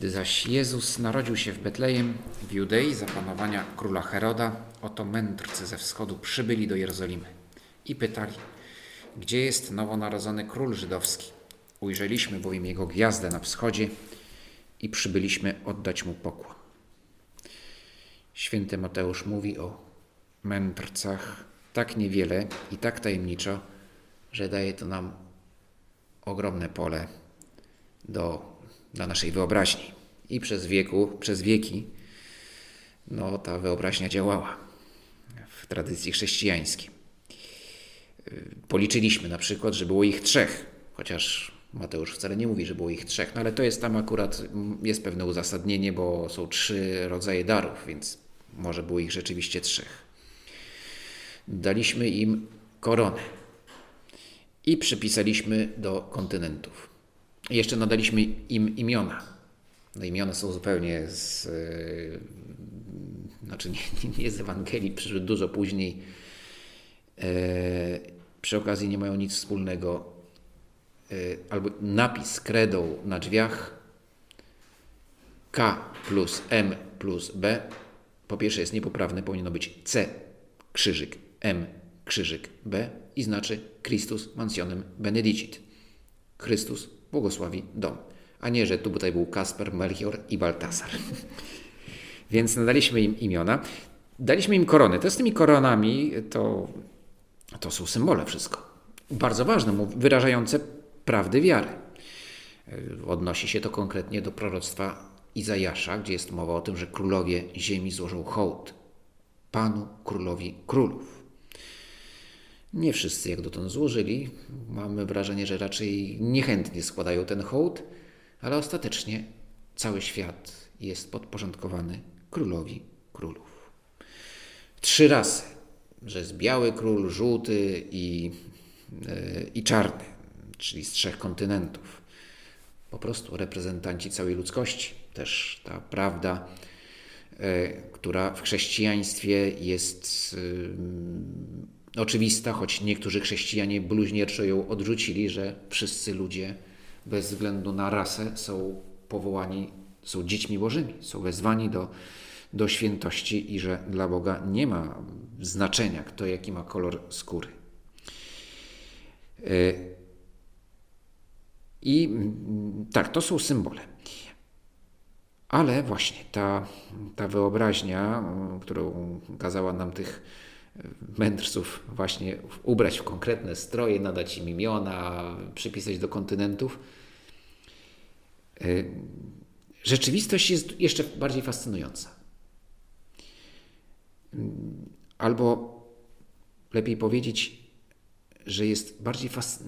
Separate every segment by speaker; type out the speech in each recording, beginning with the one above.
Speaker 1: Gdy zaś Jezus narodził się w Betlejem, w Judei za panowania króla Heroda, oto mędrcy ze wschodu przybyli do Jerozolimy i pytali, gdzie jest nowonarodzony król żydowski? Ujrzeliśmy bowiem jego gwiazdę na wschodzie i przybyliśmy oddać mu pokłon. Święty Mateusz mówi o mędrcach tak niewiele i tak tajemniczo, że daje to nam ogromne pole do dla naszej wyobraźni. I przez wieku, przez wieki no, ta wyobraźnia działała w tradycji chrześcijańskiej. Policzyliśmy na przykład, że było ich trzech, chociaż Mateusz wcale nie mówi, że było ich trzech, no ale to jest tam akurat, jest pewne uzasadnienie, bo są trzy rodzaje darów, więc może było ich rzeczywiście trzech. Daliśmy im koronę i przypisaliśmy do kontynentów. Jeszcze nadaliśmy im imiona. No imiona są zupełnie z, yy, znaczy nie, nie, z Ewangelii, przyszły dużo później. Yy, przy okazji nie mają nic wspólnego. Yy, albo napis kredą na drzwiach K plus M plus B. Po pierwsze jest niepoprawny, powinno być C krzyżyk M krzyżyk B i znaczy Christus mansionem benedicit. Chrystus błogosławi dom. A nie, że tu tutaj był Kasper, Melchior i Baltasar. Więc nadaliśmy im imiona. Daliśmy im korony. To z tymi koronami to, to są symbole wszystko. Bardzo ważne, wyrażające prawdy wiary. Odnosi się to konkretnie do proroctwa Izajasza, gdzie jest mowa o tym, że królowie ziemi złożą hołd Panu Królowi Królów. Nie wszyscy jak dotąd złożyli. Mamy wrażenie, że raczej niechętnie składają ten hołd, ale ostatecznie cały świat jest podporządkowany królowi królów. Trzy rasy, że jest biały król, żółty i, yy, i czarny, czyli z trzech kontynentów. Po prostu reprezentanci całej ludzkości. Też ta prawda, yy, która w chrześcijaństwie jest yy, oczywista, choć niektórzy chrześcijanie bluźnierczo ją odrzucili, że wszyscy ludzie bez względu na rasę są powołani, są dziećmi Bożymi, są wezwani do, do świętości i że dla Boga nie ma znaczenia, kto jaki ma kolor skóry. E, I mm, tak, to są symbole. Ale właśnie ta, ta wyobraźnia, którą kazała nam tych mędrców właśnie ubrać w konkretne stroje, nadać im imiona, przypisać do kontynentów. E, rzeczywistość jest jeszcze bardziej fascynująca. Albo lepiej powiedzieć, że jest bardziej fascy...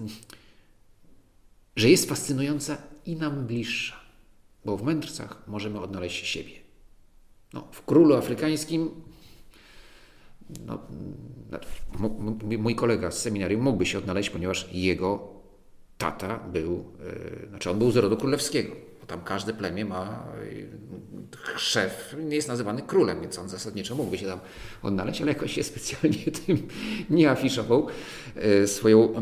Speaker 1: że jest fascynująca i nam bliższa, bo w mędrcach możemy odnaleźć siebie. No, w królu afrykańskim no, mój kolega z seminarium mógłby się odnaleźć, ponieważ jego tata był, e, znaczy on był z rodu królewskiego. Bo tam każde plemię ma, e, szef nie jest nazywany królem, więc on zasadniczo mógłby się tam odnaleźć, ale jakoś się specjalnie tym nie afiszował e, swoją,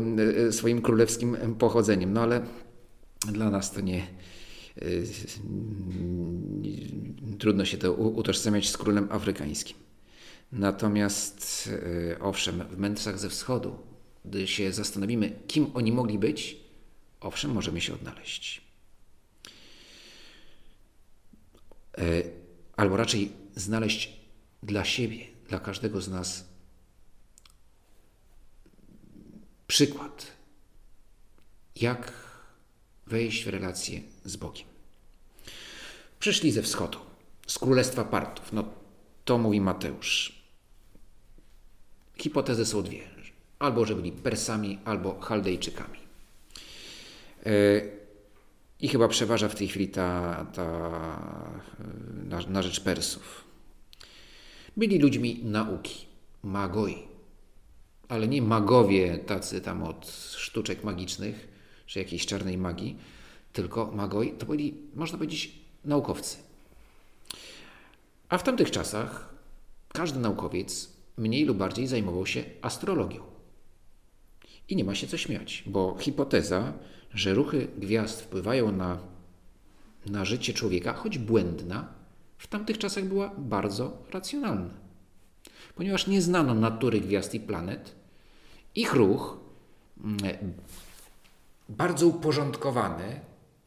Speaker 1: swoim królewskim pochodzeniem. No ale dla nas to nie, trudno się to utożsamiać z królem afrykańskim. Natomiast e, owszem, w mędrcach ze wschodu, gdy się zastanowimy, kim oni mogli być, owszem, możemy się odnaleźć. E, albo raczej znaleźć dla siebie, dla każdego z nas przykład, jak wejść w relację z Bogiem. Przyszli ze wschodu, z królestwa Partów. No, to mówi Mateusz. Hipotezy są dwie. Albo, że byli Persami, albo Chaldejczykami. E, I chyba przeważa w tej chwili ta, ta na, na rzecz Persów. Byli ludźmi nauki, magoi. Ale nie magowie tacy tam od sztuczek magicznych, czy jakiejś czarnej magii, tylko magoi to byli, można powiedzieć, naukowcy. A w tamtych czasach każdy naukowiec mniej lub bardziej zajmował się astrologią. I nie ma się co śmiać, bo hipoteza, że ruchy gwiazd wpływają na, na życie człowieka, choć błędna, w tamtych czasach była bardzo racjonalna. Ponieważ nie znano natury gwiazd i planet, ich ruch mm, bardzo uporządkowany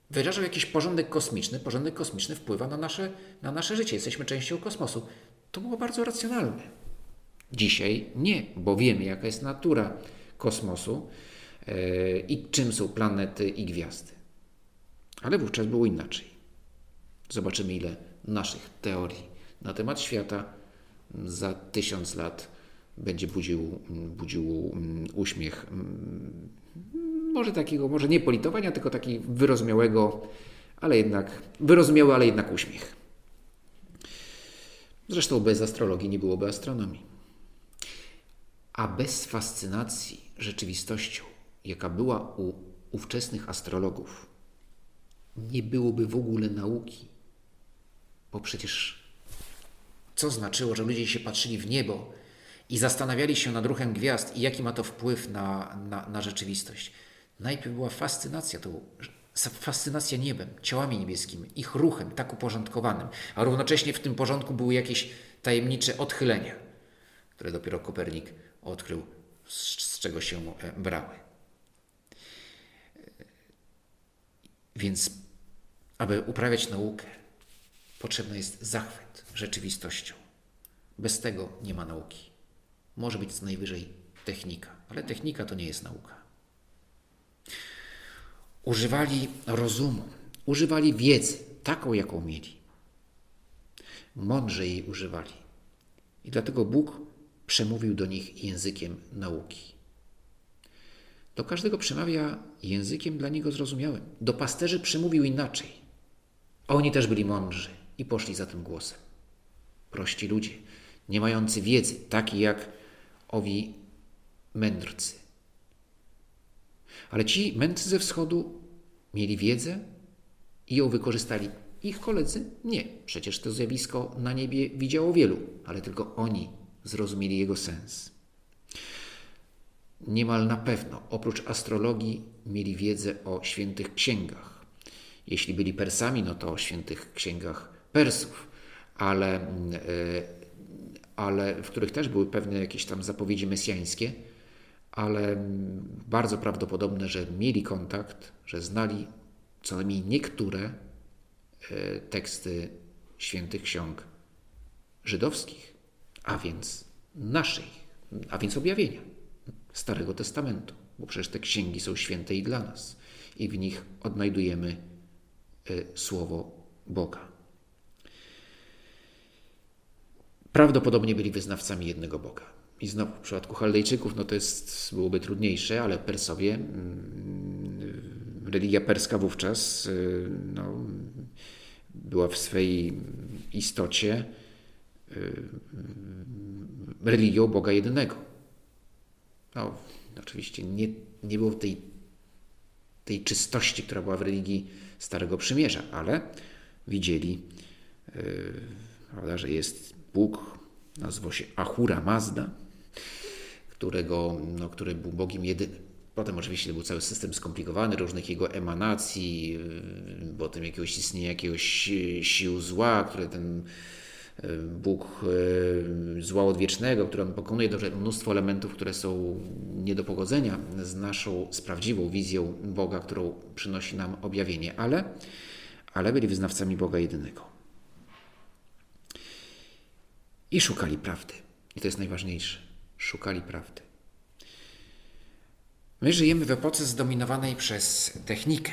Speaker 1: wyrażał jakiś porządek kosmiczny. Porządek kosmiczny wpływa na nasze, na nasze życie. Jesteśmy częścią kosmosu. To było bardzo racjonalne. Dzisiaj nie, bo wiemy, jaka jest natura kosmosu yy, i czym są planety i gwiazdy. Ale wówczas było inaczej. Zobaczymy, ile naszych teorii na temat świata za tysiąc lat będzie budził, budził mm, uśmiech. Mm, może takiego, może nie politowania, tylko taki wyrozumiałego, ale jednak, wyrozumiały, ale jednak uśmiech. Zresztą bez astrologii nie byłoby astronomii. A bez fascynacji rzeczywistością, jaka była u ówczesnych astrologów, nie byłoby w ogóle nauki. Bo przecież co znaczyło, że ludzie się patrzyli w niebo i zastanawiali się nad ruchem gwiazd i jaki ma to wpływ na, na, na rzeczywistość? Najpierw była fascynacja tą fascynacja niebem, ciałami niebieskimi, ich ruchem tak uporządkowanym, a równocześnie w tym porządku były jakieś tajemnicze odchylenia, które dopiero Kopernik odkrył, z, czego się e, brały. Więc, aby uprawiać naukę, potrzebny jest zachwyt rzeczywistością. Bez tego nie ma nauki. Może być co najwyżej technika, ale technika to nie jest nauka. Używali rozumu, używali wiedzy, taką jaką mieli. Mądrze jej używali. I dlatego Bóg przemówił do nich językiem nauki. Do każdego przemawia językiem dla niego zrozumiałym. Do pasterzy przemówił inaczej. Oni też byli mądrzy i poszli za tym głosem. Prości ludzie, nie mający wiedzy, taki jak owi mędrcy. Ale ci mędrcy ze wschodu mieli wiedzę i ją wykorzystali. Ich koledzy nie. Przecież to zjawisko na niebie widziało wielu, ale tylko oni zrozumieli jego sens. Niemal na pewno, oprócz astrologii, mieli wiedzę o świętych księgach. Jeśli byli Persami, no to o świętych księgach Persów, ale, e, ale w których też były pewne jakieś tam zapowiedzi mesjańskie, ale bardzo prawdopodobne, że mieli kontakt, że znali co najmniej niektóre e, teksty świętych ksiąg żydowskich, a więc naszej, a więc objawienia Starego Testamentu, bo przecież te księgi są święte i dla nas i w nich odnajdujemy e, Słowo Boga. Prawdopodobnie byli wyznawcami jednego Boga. I znowu w przypadku Chaldejczyków no to jest, byłoby trudniejsze, ale Persowie, mm, religia perska wówczas y, no, była w swej istocie y, religią Boga jedynego. No, oczywiście nie, nie było tej, tej czystości, która była w religii Starego Przymierza, ale widzieli, prawda, że jest Bóg, nazywał się Ahura Mazda, którego, no, który był Bogiem jedynym. Potem oczywiście był cały system skomplikowany, różnych jego emanacji, potem jakiegoś istnienia jakiegoś sił zła, które ten Bóg yy, zła odwiecznego, który on pokonuje to mnóstwo elementów, które są nie do pogodzenia z naszą, z prawdziwą wizją Boga, którą przynosi nam objawienie, ale, ale byli wyznawcami Boga jedynego. I szukali prawdy. I to jest najważniejsze szukali prawdy. My żyjemy w epoce zdominowanej przez technikę,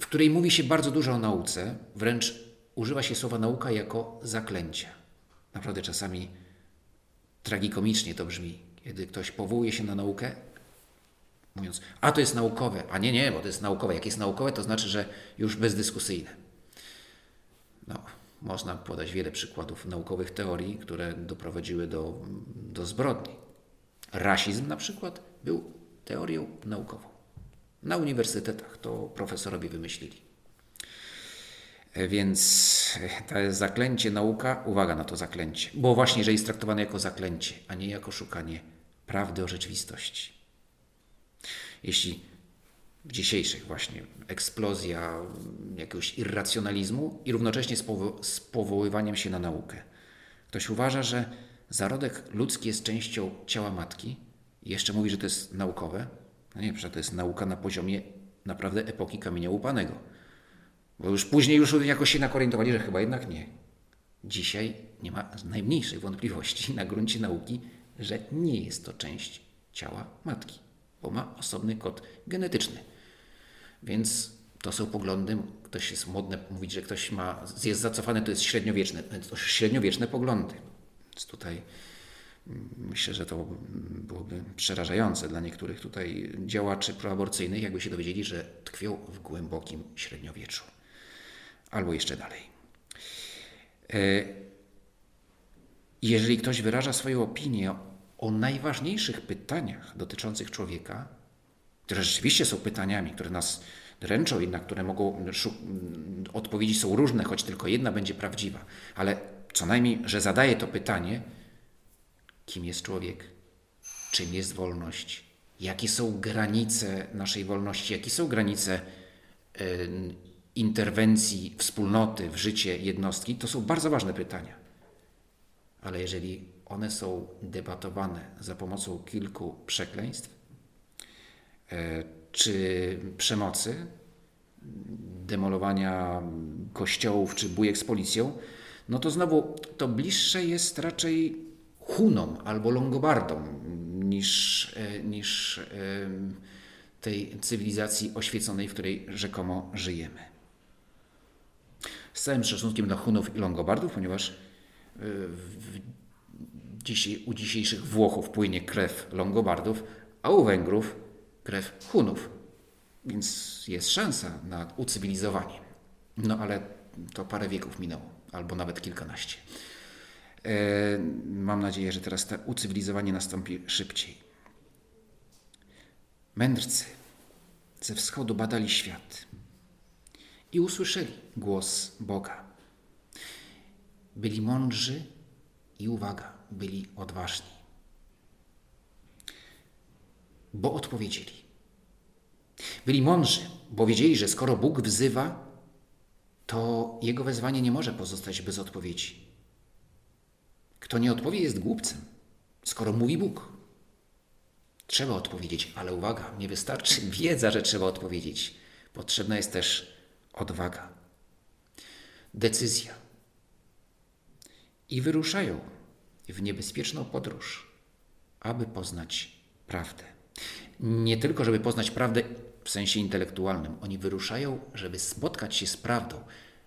Speaker 1: w której mówi się bardzo dużo o nauce, wręcz używa się słowa nauka jako zaklęcia. Naprawdę czasami tragikomicznie to brzmi, kiedy ktoś powołuje się na naukę, mówiąc, a to jest naukowe, a nie, nie, bo to jest naukowe. Jak jest naukowe, to znaczy, że już bezdyskusyjne. No, można podać wiele przykładów naukowych teorii, które doprowadziły do, do zbrodni. Rasizm na przykład był teorią naukową. Na uniwersytetach to profesorowie wymyślili. Więc to jest zaklęcie, nauka, uwaga na to zaklęcie. Bo właśnie, że jest traktowane jako zaklęcie, a nie jako szukanie prawdy o rzeczywistości. Jeśli w dzisiejszych właśnie eksplozja jakiegoś irracjonalizmu i równocześnie z, powo z powoływaniem się na naukę. Ktoś uważa, że zarodek ludzki jest częścią ciała matki i jeszcze mówi, że to jest naukowe. No nie, przecież to jest nauka na poziomie naprawdę epoki kamienia łupanego. Bo już później już jakoś się nakorientowali, że chyba jednak nie. Dzisiaj nie ma najmniejszej wątpliwości na gruncie nauki, że nie jest to część ciała matki, bo ma osobny kod genetyczny. Więc to są poglądy, ktoś jest modne mówić, że ktoś ma, jest zacofany, to jest średniowieczne, to średniowieczne poglądy. Więc tutaj mm, myślę, że to byłoby przerażające dla niektórych tutaj działaczy proaborcyjnych, jakby się dowiedzieli, że tkwią w głębokim średniowieczu. Albo jeszcze dalej. E, jeżeli ktoś wyraża swoją opinię o najważniejszych pytaniach dotyczących człowieka, które rzeczywiście są pytaniami, które nas dręczą i na które mogą odpowiedzi są różne, choć tylko jedna będzie prawdziwa, ale co najmniej, że zadaje to pytanie, kim jest człowiek, czym jest wolność, jakie są granice naszej wolności, jakie są granice y, interwencji wspólnoty w życie jednostki, to są bardzo ważne pytania. Ale jeżeli one są debatowane za pomocą kilku przekleństw, E, czy przemocy, demolowania kościołów czy bujek z policją, no to znowu to bliższe jest raczej Hunom albo Longobardom niż, e, niż tej cywilizacji oświeconej, w której rzekomo żyjemy. Z całym szacunkiem dla Hunów i Longobardów, ponieważ w, u dzisiejszych Włochów płynie krew Longobardów, a u Węgrów krew Hunów. Więc jest szansa na ucywilizowanie. No ale to parę wieków minęło, albo nawet kilkanaście. E, mam nadzieję, że teraz to ucywilizowanie nastąpi szybciej. Mędrcy ze wschodu badali świat i usłyszeli głos Boga. Byli mądrzy i uwaga, byli odważni bo odpowiedzieli. Byli mądrzy, bo wiedzieli, że skoro Bóg wzywa, to jego wezwanie nie może pozostać bez odpowiedzi. Kto nie odpowie, jest głupcem, skoro mówi Bóg. Trzeba odpowiedzieć, ale uwaga, nie wystarczy wiedza, że trzeba odpowiedzieć. Potrzebna jest też odwaga, decyzja. I wyruszają w niebezpieczną podróż, aby poznać prawdę nie tylko, żeby poznać prawdę w sensie intelektualnym. Oni wyruszają, żeby spotkać się z prawdą,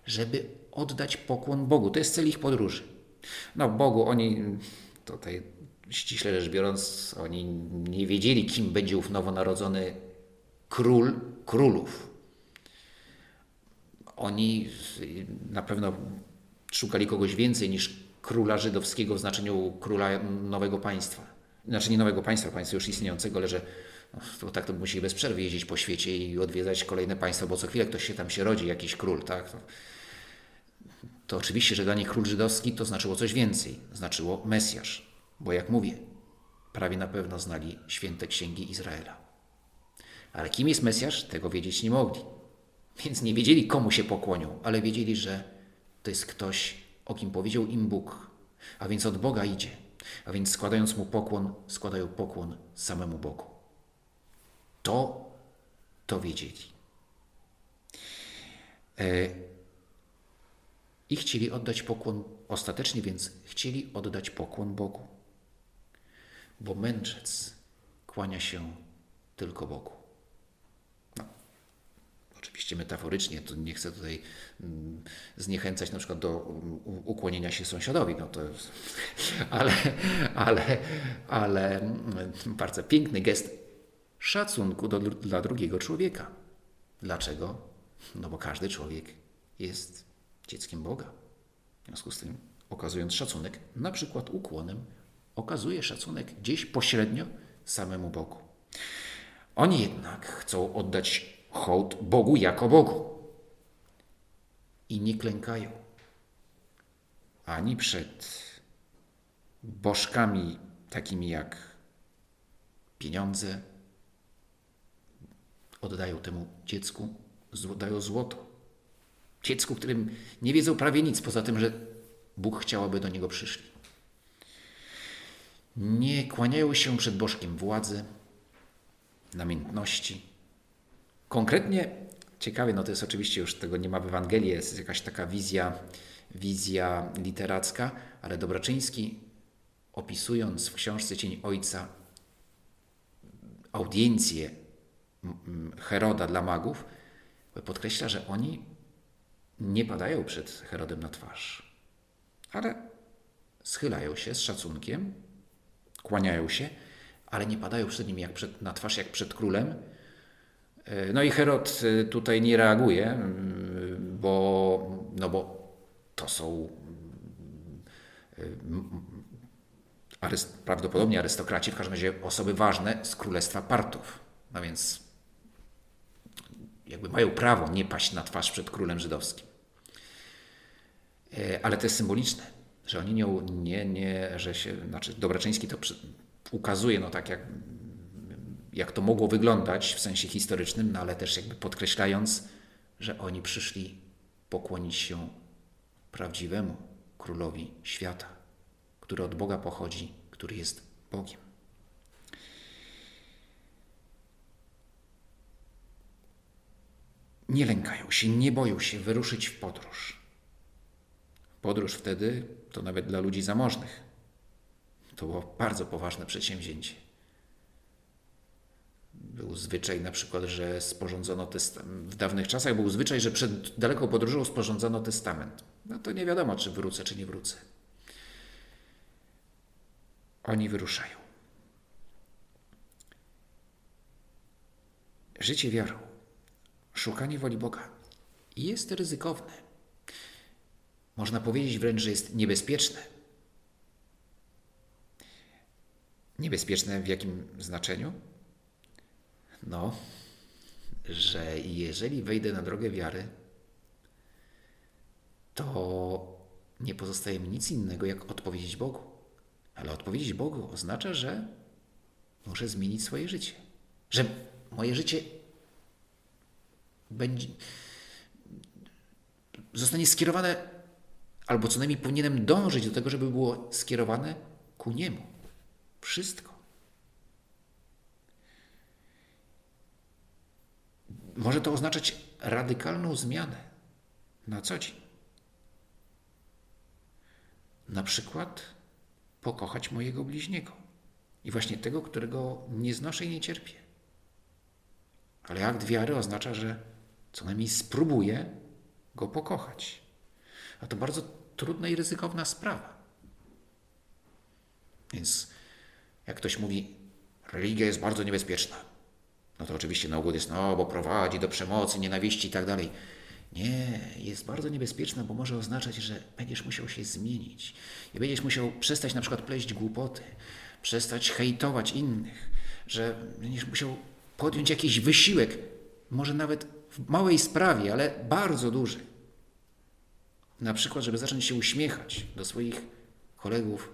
Speaker 1: żeby oddać pokłon Bogu. To jest cel ich podróży. No, Bogu oni tutaj ściśle rzecz biorąc, oni nie wiedzieli, kim będzie ów nowonarodzony król królów. Oni na pewno szukali kogoś więcej niż króla żydowskiego w znaczeniu króla nowego państwa. Znaczy nie nowego państwa, państwa już istniejącego, ale że to tak to musieli bez przerwy jeździć po świecie i odwiedzać kolejne państwa, bo co chwilę ktoś się tam się rodzi, jakiś król, tak? To, to oczywiście, że dla nich król żydowski to znaczyło coś więcej. Znaczyło Mesjasz, bo jak mówię, prawie na pewno znali święte księgi Izraela. Ale kim jest Mesjasz, tego wiedzieć nie mogli. Więc nie wiedzieli, komu się pokłonią, ale wiedzieli, że to jest ktoś, o kim powiedział im Bóg, a więc od Boga idzie. A więc składając mu pokłon, składają pokłon samemu Bogu to, to wiedzieli. E, I chcieli oddać pokłon ostatecznie, więc chcieli oddać pokłon Bogu. Bo mędrzec kłania się tylko Bogu. Oczywiście metaforycznie, to nie chcę tutaj mm, zniechęcać na przykład do ukłonienia się sąsiadowi, no to jest, ale, ale, ale mm, bardzo piękny gest szacunku do, dla drugiego człowieka. Dlaczego? No bo każdy człowiek jest dzieckiem Boga. związku z tym, okazując szacunek, na przykład ukłonem, okazuje szacunek gdzieś pośrednio samemu Bogu. Oni jednak chcą oddać hołd Bogu jako Bogu i nie klękają ani przed bożkami takimi jak pieniądze, oddają temu dziecku, dają złoto. Dziecku, którym nie wiedzą prawie nic, poza tym, że Bóg chciał, aby do niego przyszli. Nie kłaniają się przed bożkiem władzy, namiętności. Konkretnie, ciekawie, no to jest oczywiście już tego nie ma w Ewangelii, jest jakaś taka wizja, wizja literacka, ale Dobraczyński opisując w książce Cień Ojca audiencję Heroda dla magów, podkreśla, że oni nie padają przed Herodem na twarz, ale schylają się z szacunkiem, kłaniają się, ale nie padają przed nim jak przed, na twarz jak przed królem. E, no i Herod e, tutaj nie reaguje, bo, no bo to są aryst prawdopodobnie arystokraci, w każdym razie osoby ważne z królestwa Partów. No więc jakby mają prawo nie paść na twarz przed królem żydowskim. E, ale to jest symboliczne, że oni nie, nie, nie że się, znaczy Dobraczyński to ukazuje, no tak jak, jak to mogło wyglądać w sensie historycznym, no ale też jakby podkreślając, że oni przyszli pokłonić się prawdziwemu królowi świata, który od Boga pochodzi, który jest Bogiem. nie lękają się, nie boją się wyruszyć w podróż. Podróż wtedy to nawet dla ludzi zamożnych. To było bardzo poważne przedsięwzięcie. Był zwyczaj na przykład, że sporządzono testament. W dawnych czasach był zwyczaj, że przed daleką podróżą sporządzono testament. No to nie wiadomo, czy wrócę, czy nie wrócę. Oni wyruszają. Życie wiarą szukanie woli Boga jest ryzykowne. Można powiedzieć wręcz, że jest niebezpieczne. Niebezpieczne w jakim znaczeniu? No, że jeżeli wejdę na drogę wiary, to nie pozostaje mi nic innego, jak odpowiedzieć Bogu. Ale odpowiedzieć Bogu oznacza, że muszę zmienić swoje życie. Że moje życie będzie, zostanie skierowane, albo co najmniej powinienem dążyć do tego, żeby było skierowane ku Niemu. Wszystko. Może to oznaczać radykalną zmianę na co dzień. Na przykład pokochać mojego bliźniego i właśnie tego, którego nie znoszę i nie cierpię. Ale akt wiary oznacza, że co najmniej spróbuje go pokochać. A to bardzo trudna i ryzykowna sprawa. Więc jak ktoś mówi, religia jest bardzo niebezpieczna, no to oczywiście na ogół jest, no bo prowadzi do przemocy, nienawiści i tak dalej. Nie, jest bardzo niebezpieczna, bo może oznaczać, że będziesz musiał się zmienić i będziesz musiał przestać na przykład pleść głupoty, przestać hejtować innych, że będziesz musiał podjąć jakiś wysiłek, może nawet w małej sprawie, ale bardzo duży. Na przykład, żeby zacząć się uśmiechać do swoich kolegów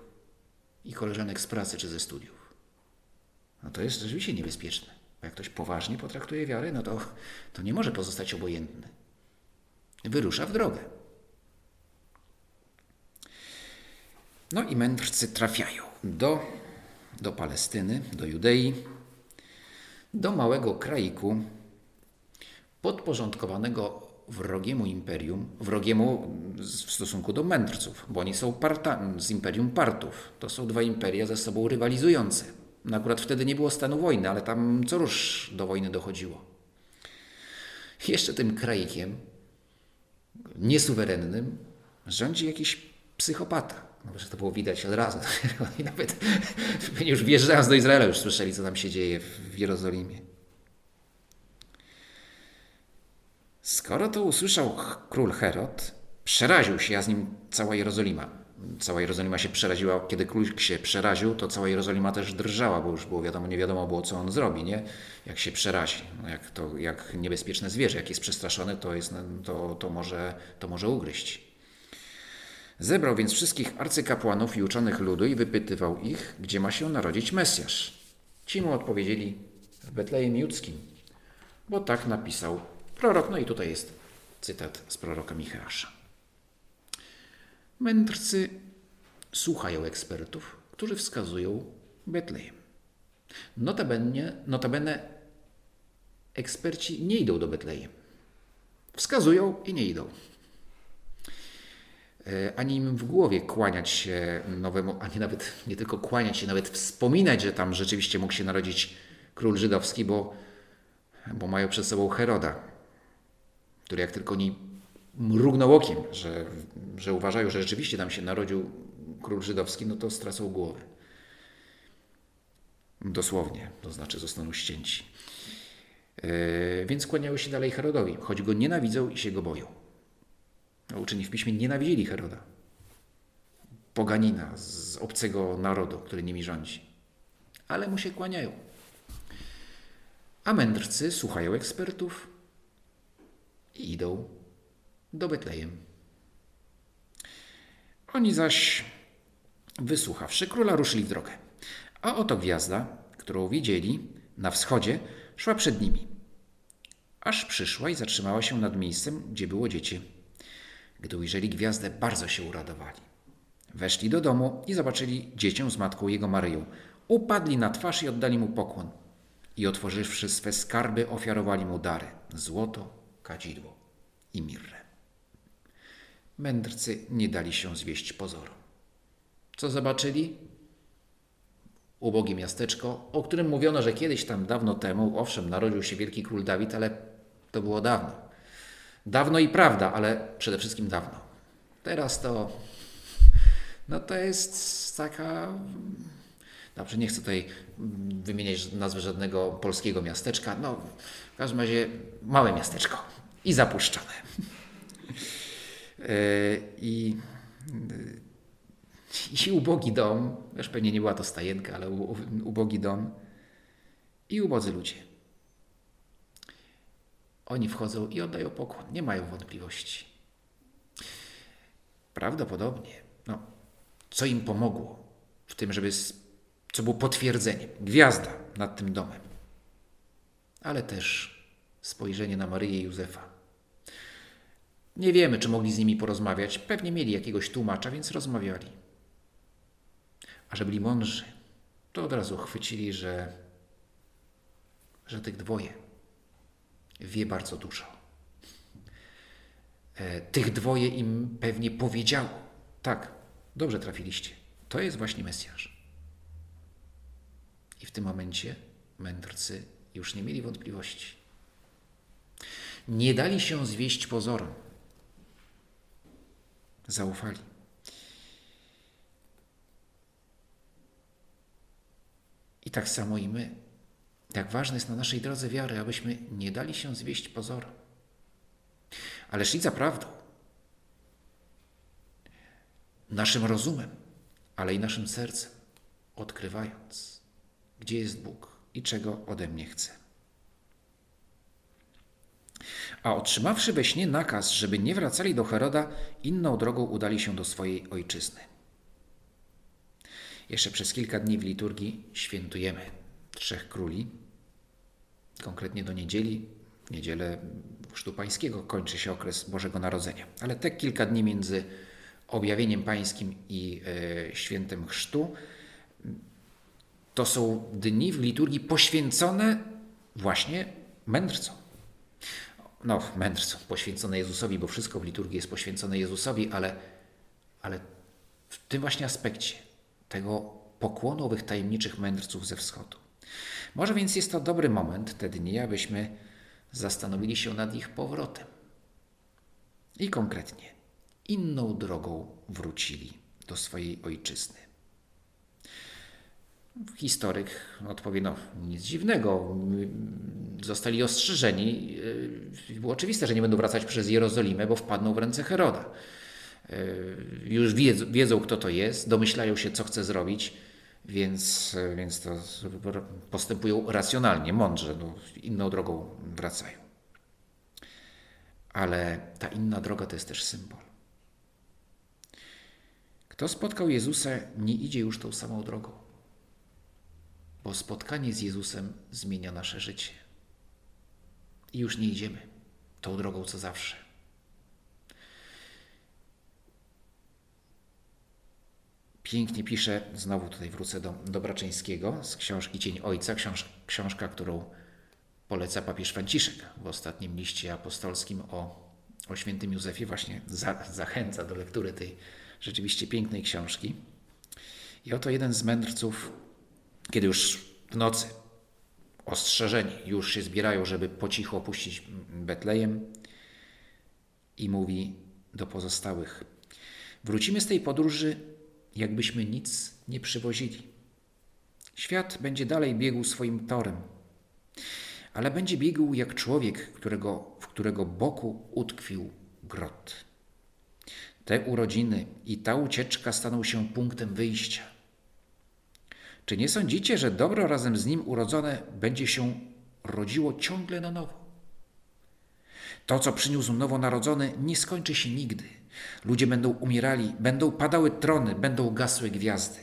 Speaker 1: i koleżanek z pracy czy ze studiów. No to jest rzeczywiście niebezpieczne. Jak ktoś poważnie potraktuje wiarę, no to, to nie może pozostać obojętny. Wyrusza w drogę. No i mędrcy trafiają do, do Palestyny, do Judei, do małego kraiku podporządkowanego wrogiemu imperium, wrogiemu w stosunku do mędrców, bo oni są parta, z imperium Partów. To są dwa imperia ze sobą rywalizujące. No akurat wtedy nie było stanu wojny, ale tam co rusz do wojny dochodziło. Jeszcze tym kraikiem niesuwerennym rządzi jakiś psychopata. No, że to było widać od razu. Oni nawet już wjeżdżając do Izraela już słyszeli, co tam się dzieje w Jerozolimie. Skoro to usłyszał król Herod, przeraził się, a z nim cała Jerozolima. Cała Jerozolima się przeraziła, kiedy król się przeraził, to cała Jerozolima też drżała, bo już było wiadomo, nie wiadomo było, co on zrobi, nie? Jak się przerazi, no jak, to, jak niebezpieczne zwierzę, jak jest przestraszone, to, jest, to, to, może, to może ugryźć. Zebrał więc wszystkich arcykapłanów i uczonych ludu i wypytywał ich, gdzie ma się narodzić Mesjasz. Ci mu odpowiedzieli w Betlejem Judzkim, bo tak napisał prorok. No i tutaj jest cytat z proroka Micheasza. Mędrcy słuchają ekspertów, którzy wskazują Betlejem. Notabene, notabene eksperci nie idą do Betlejem. Wskazują i nie idą. E, ani im w głowie kłaniać się nowemu, ani nawet nie tylko kłaniać się, nawet wspominać, że tam rzeczywiście mógł się narodzić król żydowski, bo, bo mają przed sobą Heroda, który jak tylko nie mrugnął okiem, że, że uważają, że rzeczywiście tam się narodził król żydowski, no to stracą głowę. Dosłownie, to znaczy zostaną ścięci. Yy, więc kłaniały się dalej Herodowi, choć go nienawidzą i się go boją. No, uczeni w piśmie nienawidzili Heroda. Poganina z obcego narodu, który nimi rządzi. Ale mu się kłaniają. A mędrcy słuchają ekspertów i idą do Betlejem. Oni zaś, wysłuchawszy króla, ruszyli w drogę. A oto gwiazda, którą widzieli na wschodzie, szła przed nimi. Aż przyszła i zatrzymała się nad miejscem, gdzie było dziecię. Gdy ujrzeli gwiazdę, bardzo się uradowali. Weszli do domu i zobaczyli dziecię z matką jego Maryją. Upadli na twarz i oddali mu pokłon. I otworzywszy swe skarby, ofiarowali mu dary: złoto, kadzidło i mirrę. Mędrcy nie dali się zwieść pozorom. Co zobaczyli? Ubogie miasteczko, o którym mówiono, że kiedyś tam dawno temu, owszem, narodził się wielki król Dawid, ale to było dawno. Dawno i prawda, ale przede wszystkim dawno. Teraz to, no to jest taka, dobrze, nie chcę tutaj wymieniać nazwy żadnego polskiego miasteczka, no w każdym razie małe miasteczko i zapuszczone. I, I ubogi dom, już pewnie nie była to stajenka, ale ubogi dom i ubodzy ludzie. Oni wchodzą i oddają pokłon, nie mają wątpliwości. Prawdopodobnie, no, co im pomogło w tym, żeby, co było potwierdzeniem, gwiazda nad tym domem, ale też spojrzenie na Maryję i Józefa. Nie wiemy, czy mogli z nimi porozmawiać. Pewnie mieli jakiegoś tłumacza, więc rozmawiali. A że byli mądrzy, to od razu chwycili, że, że tych dwoje wie bardzo dużo. E, tych dwoje im pewnie powiedziało: Tak, dobrze trafiliście. To jest właśnie Mesjasz. I w tym momencie mędrcy już nie mieli wątpliwości. Nie dali się zwieść pozorom. Zaufali. I tak samo i my. Jak ważne jest na naszej drodze wiary, abyśmy nie dali się zwieść pozorom, ale szli za prawdą. Naszym rozumem, ale i naszym sercem, odkrywając, gdzie jest Bóg i czego ode mnie chce. A otrzymawszy we śnie nakaz, żeby nie wracali do Heroda, inną drogą udali się do swojej ojczyzny. Jeszcze przez kilka dni w liturgii świętujemy Trzech Króli, konkretnie do niedzieli, w niedzielę Chrztu Pańskiego kończy się okres Bożego Narodzenia. Ale te kilka dni między objawieniem Pańskim i e, świętem Chrztu to są dni w liturgii poświęcone właśnie mędrcom. No, mędrcom, poświęcone Jezusowi, bo wszystko w liturgii jest poświęcone Jezusowi, ale, ale w tym właśnie aspekcie tego pokłonu owych tajemniczych mędrców ze wschodu. Może więc jest to dobry moment, te dni, abyśmy zastanowili się nad ich powrotem. I konkretnie, inną drogą wrócili do swojej ojczyzny. Historyk odpowie, no nic dziwnego, zostali ostrzeżeni. Y, było oczywiste, że nie będą wracać przez Jerozolimę, bo wpadną w ręce Heroda. Y, już wiedzą, wiedzą, kto to jest, domyślają się, co chce zrobić, więc, więc to postępują racjonalnie, mądrze, no, inną drogą wracają. Ale ta inna droga to jest też symbol. Kto spotkał Jezusa, nie idzie już tą samą drogą, bo spotkanie z Jezusem zmienia nasze życie. I już nie idziemy tą drogą co zawsze. Pięknie pisze, znowu tutaj wrócę do Dobraczyńskiego z książki Cień Ojca, książ, książka, którą poleca papież Franciszek w ostatnim liście apostolskim o, o świętym Józefie, właśnie za, zachęca do lektury tej rzeczywiście pięknej książki. I oto jeden z mędrców, kiedy już w nocy ostrzeżeni już się zbierają, żeby po cichu opuścić Betlejem i mówi do pozostałych: Wrócimy z tej podróży, jakbyśmy nic nie przywozili. Świat będzie dalej biegł swoim torem, ale będzie biegł jak człowiek, którego, w którego boku utkwił grot. Te urodziny i ta ucieczka staną się punktem wyjścia. Czy nie sądzicie, że dobro razem z nim urodzone będzie się rodziło ciągle na nowo? To, co przyniósł nowonarodzony, nie skończy się nigdy. Ludzie będą umierali, będą padały trony, będą gasły gwiazdy.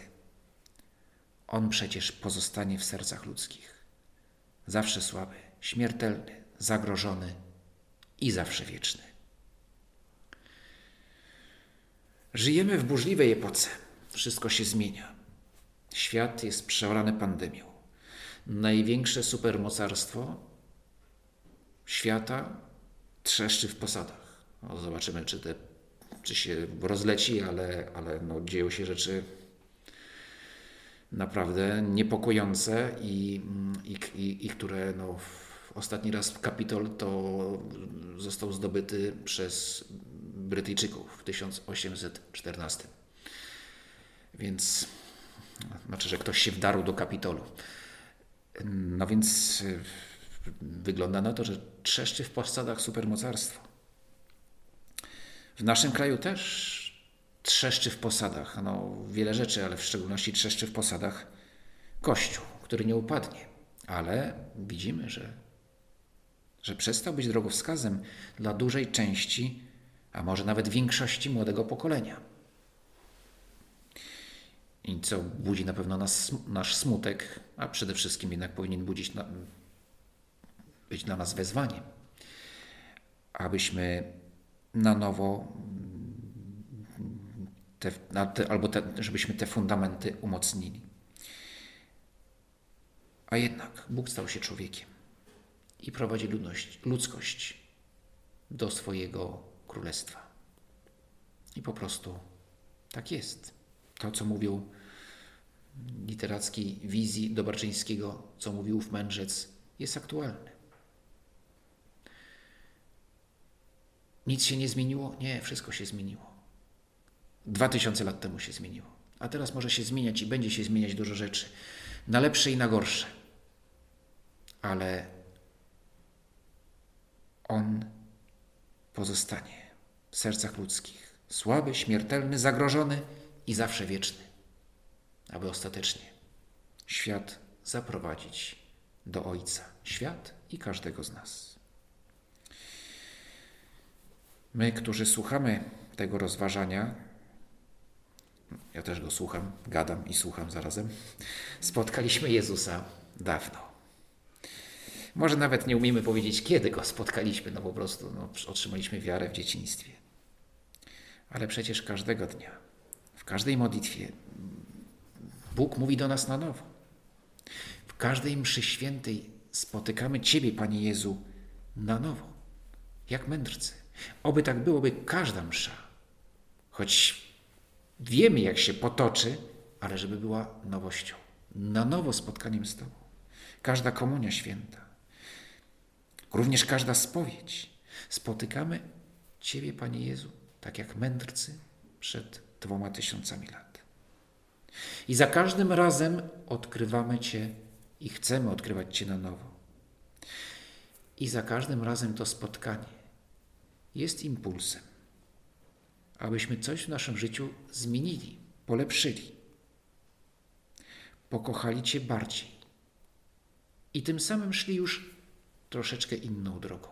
Speaker 1: On przecież pozostanie w sercach ludzkich. Zawsze słaby, śmiertelny, zagrożony i zawsze wieczny. Żyjemy w burzliwej epoce. Wszystko się zmienia. Świat jest przeorany pandemią. Największe supermocarstwo świata trzeszczy w posadach. No, zobaczymy, czy, te, czy się rozleci, ale, ale no, dzieją się rzeczy naprawdę niepokojące i, i, i, i które no, ostatni raz Kapitol to został zdobyty przez Brytyjczyków w 1814. Więc znaczy, że ktoś się wdarł do Kapitolu. No więc y, wygląda na to, że trzeszczy w posadach supermocarstwo. W naszym kraju też trzeszczy w posadach, no wiele rzeczy, ale w szczególności trzeszczy w posadach Kościół, który nie upadnie. Ale widzimy, że, że przestał być drogowskazem dla dużej części a może nawet większości młodego pokolenia. I co budzi na pewno nas, nasz smutek, a przede wszystkim jednak powinien budzić na, być dla nas wezwaniem, abyśmy na nowo te, te, albo te, żebyśmy te fundamenty umocnili. A jednak Bóg stał się człowiekiem i prowadzi ludność, ludzkość do swojego królestwa. I po prostu tak jest. To, co mówił literackiej wizji Dobarczyńskiego, co mówił ów mędrzec, jest aktualne. Nic się nie zmieniło? Nie, wszystko się zmieniło. Dwa tysiące lat temu się zmieniło. A teraz może się zmieniać i będzie się zmieniać dużo rzeczy. Na lepsze i na gorsze. Ale On pozostanie w sercach ludzkich. Słaby, śmiertelny, zagrożony i zawsze wieczny, aby ostatecznie świat zaprowadzić do Ojca. Świat i każdego z nas. My, którzy słuchamy tego rozważania, ja też go słucham, gadam i słucham zarazem, spotkaliśmy Jezusa dawno. Może nawet nie umiemy powiedzieć, kiedy go spotkaliśmy, no po prostu no, otrzymaliśmy wiarę w dzieciństwie. Ale przecież każdego dnia, każdej modlitwie, Bóg mówi do nas na nowo. W każdej mszy świętej spotykamy Ciebie, Panie Jezu, na nowo, jak mędrcy. Oby tak byłoby każda msza, choć wiemy, jak się potoczy, ale żeby była nowością, na nowo spotkaniem z Tobą. Każda komunia święta, również każda spowiedź. Spotykamy Ciebie, Panie Jezu, tak jak mędrcy przed dwoma tysiącami lat. I za każdym razem odkrywamy Cię i chcemy odkrywać Cię na nowo. I za każdym razem to spotkanie jest impulsem, abyśmy coś w naszym życiu zmienili, polepszyli, pokochali Cię bardziej i tym samym szli już troszeczkę inną drogą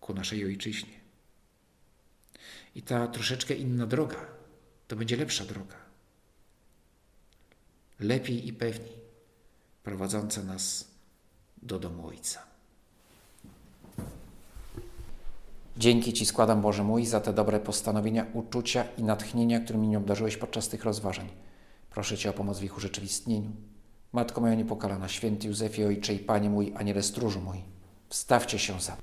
Speaker 1: ku naszej ojczyźnie. I ta troszeczkę inna droga to będzie lepsza droga. Lepiej i pewniej prowadząca nas do domu Ojca. Dzięki Ci składam, Boże mój, za te dobre postanowienia, uczucia i natchnienia, którymi mnie obdarzyłeś podczas tych rozważań. Proszę Cię o pomoc w ich urzeczywistnieniu. Matko moja niepokalana, święty Józefie, Ojcze i Panie mój, Aniele stróżu mój, wstawcie się za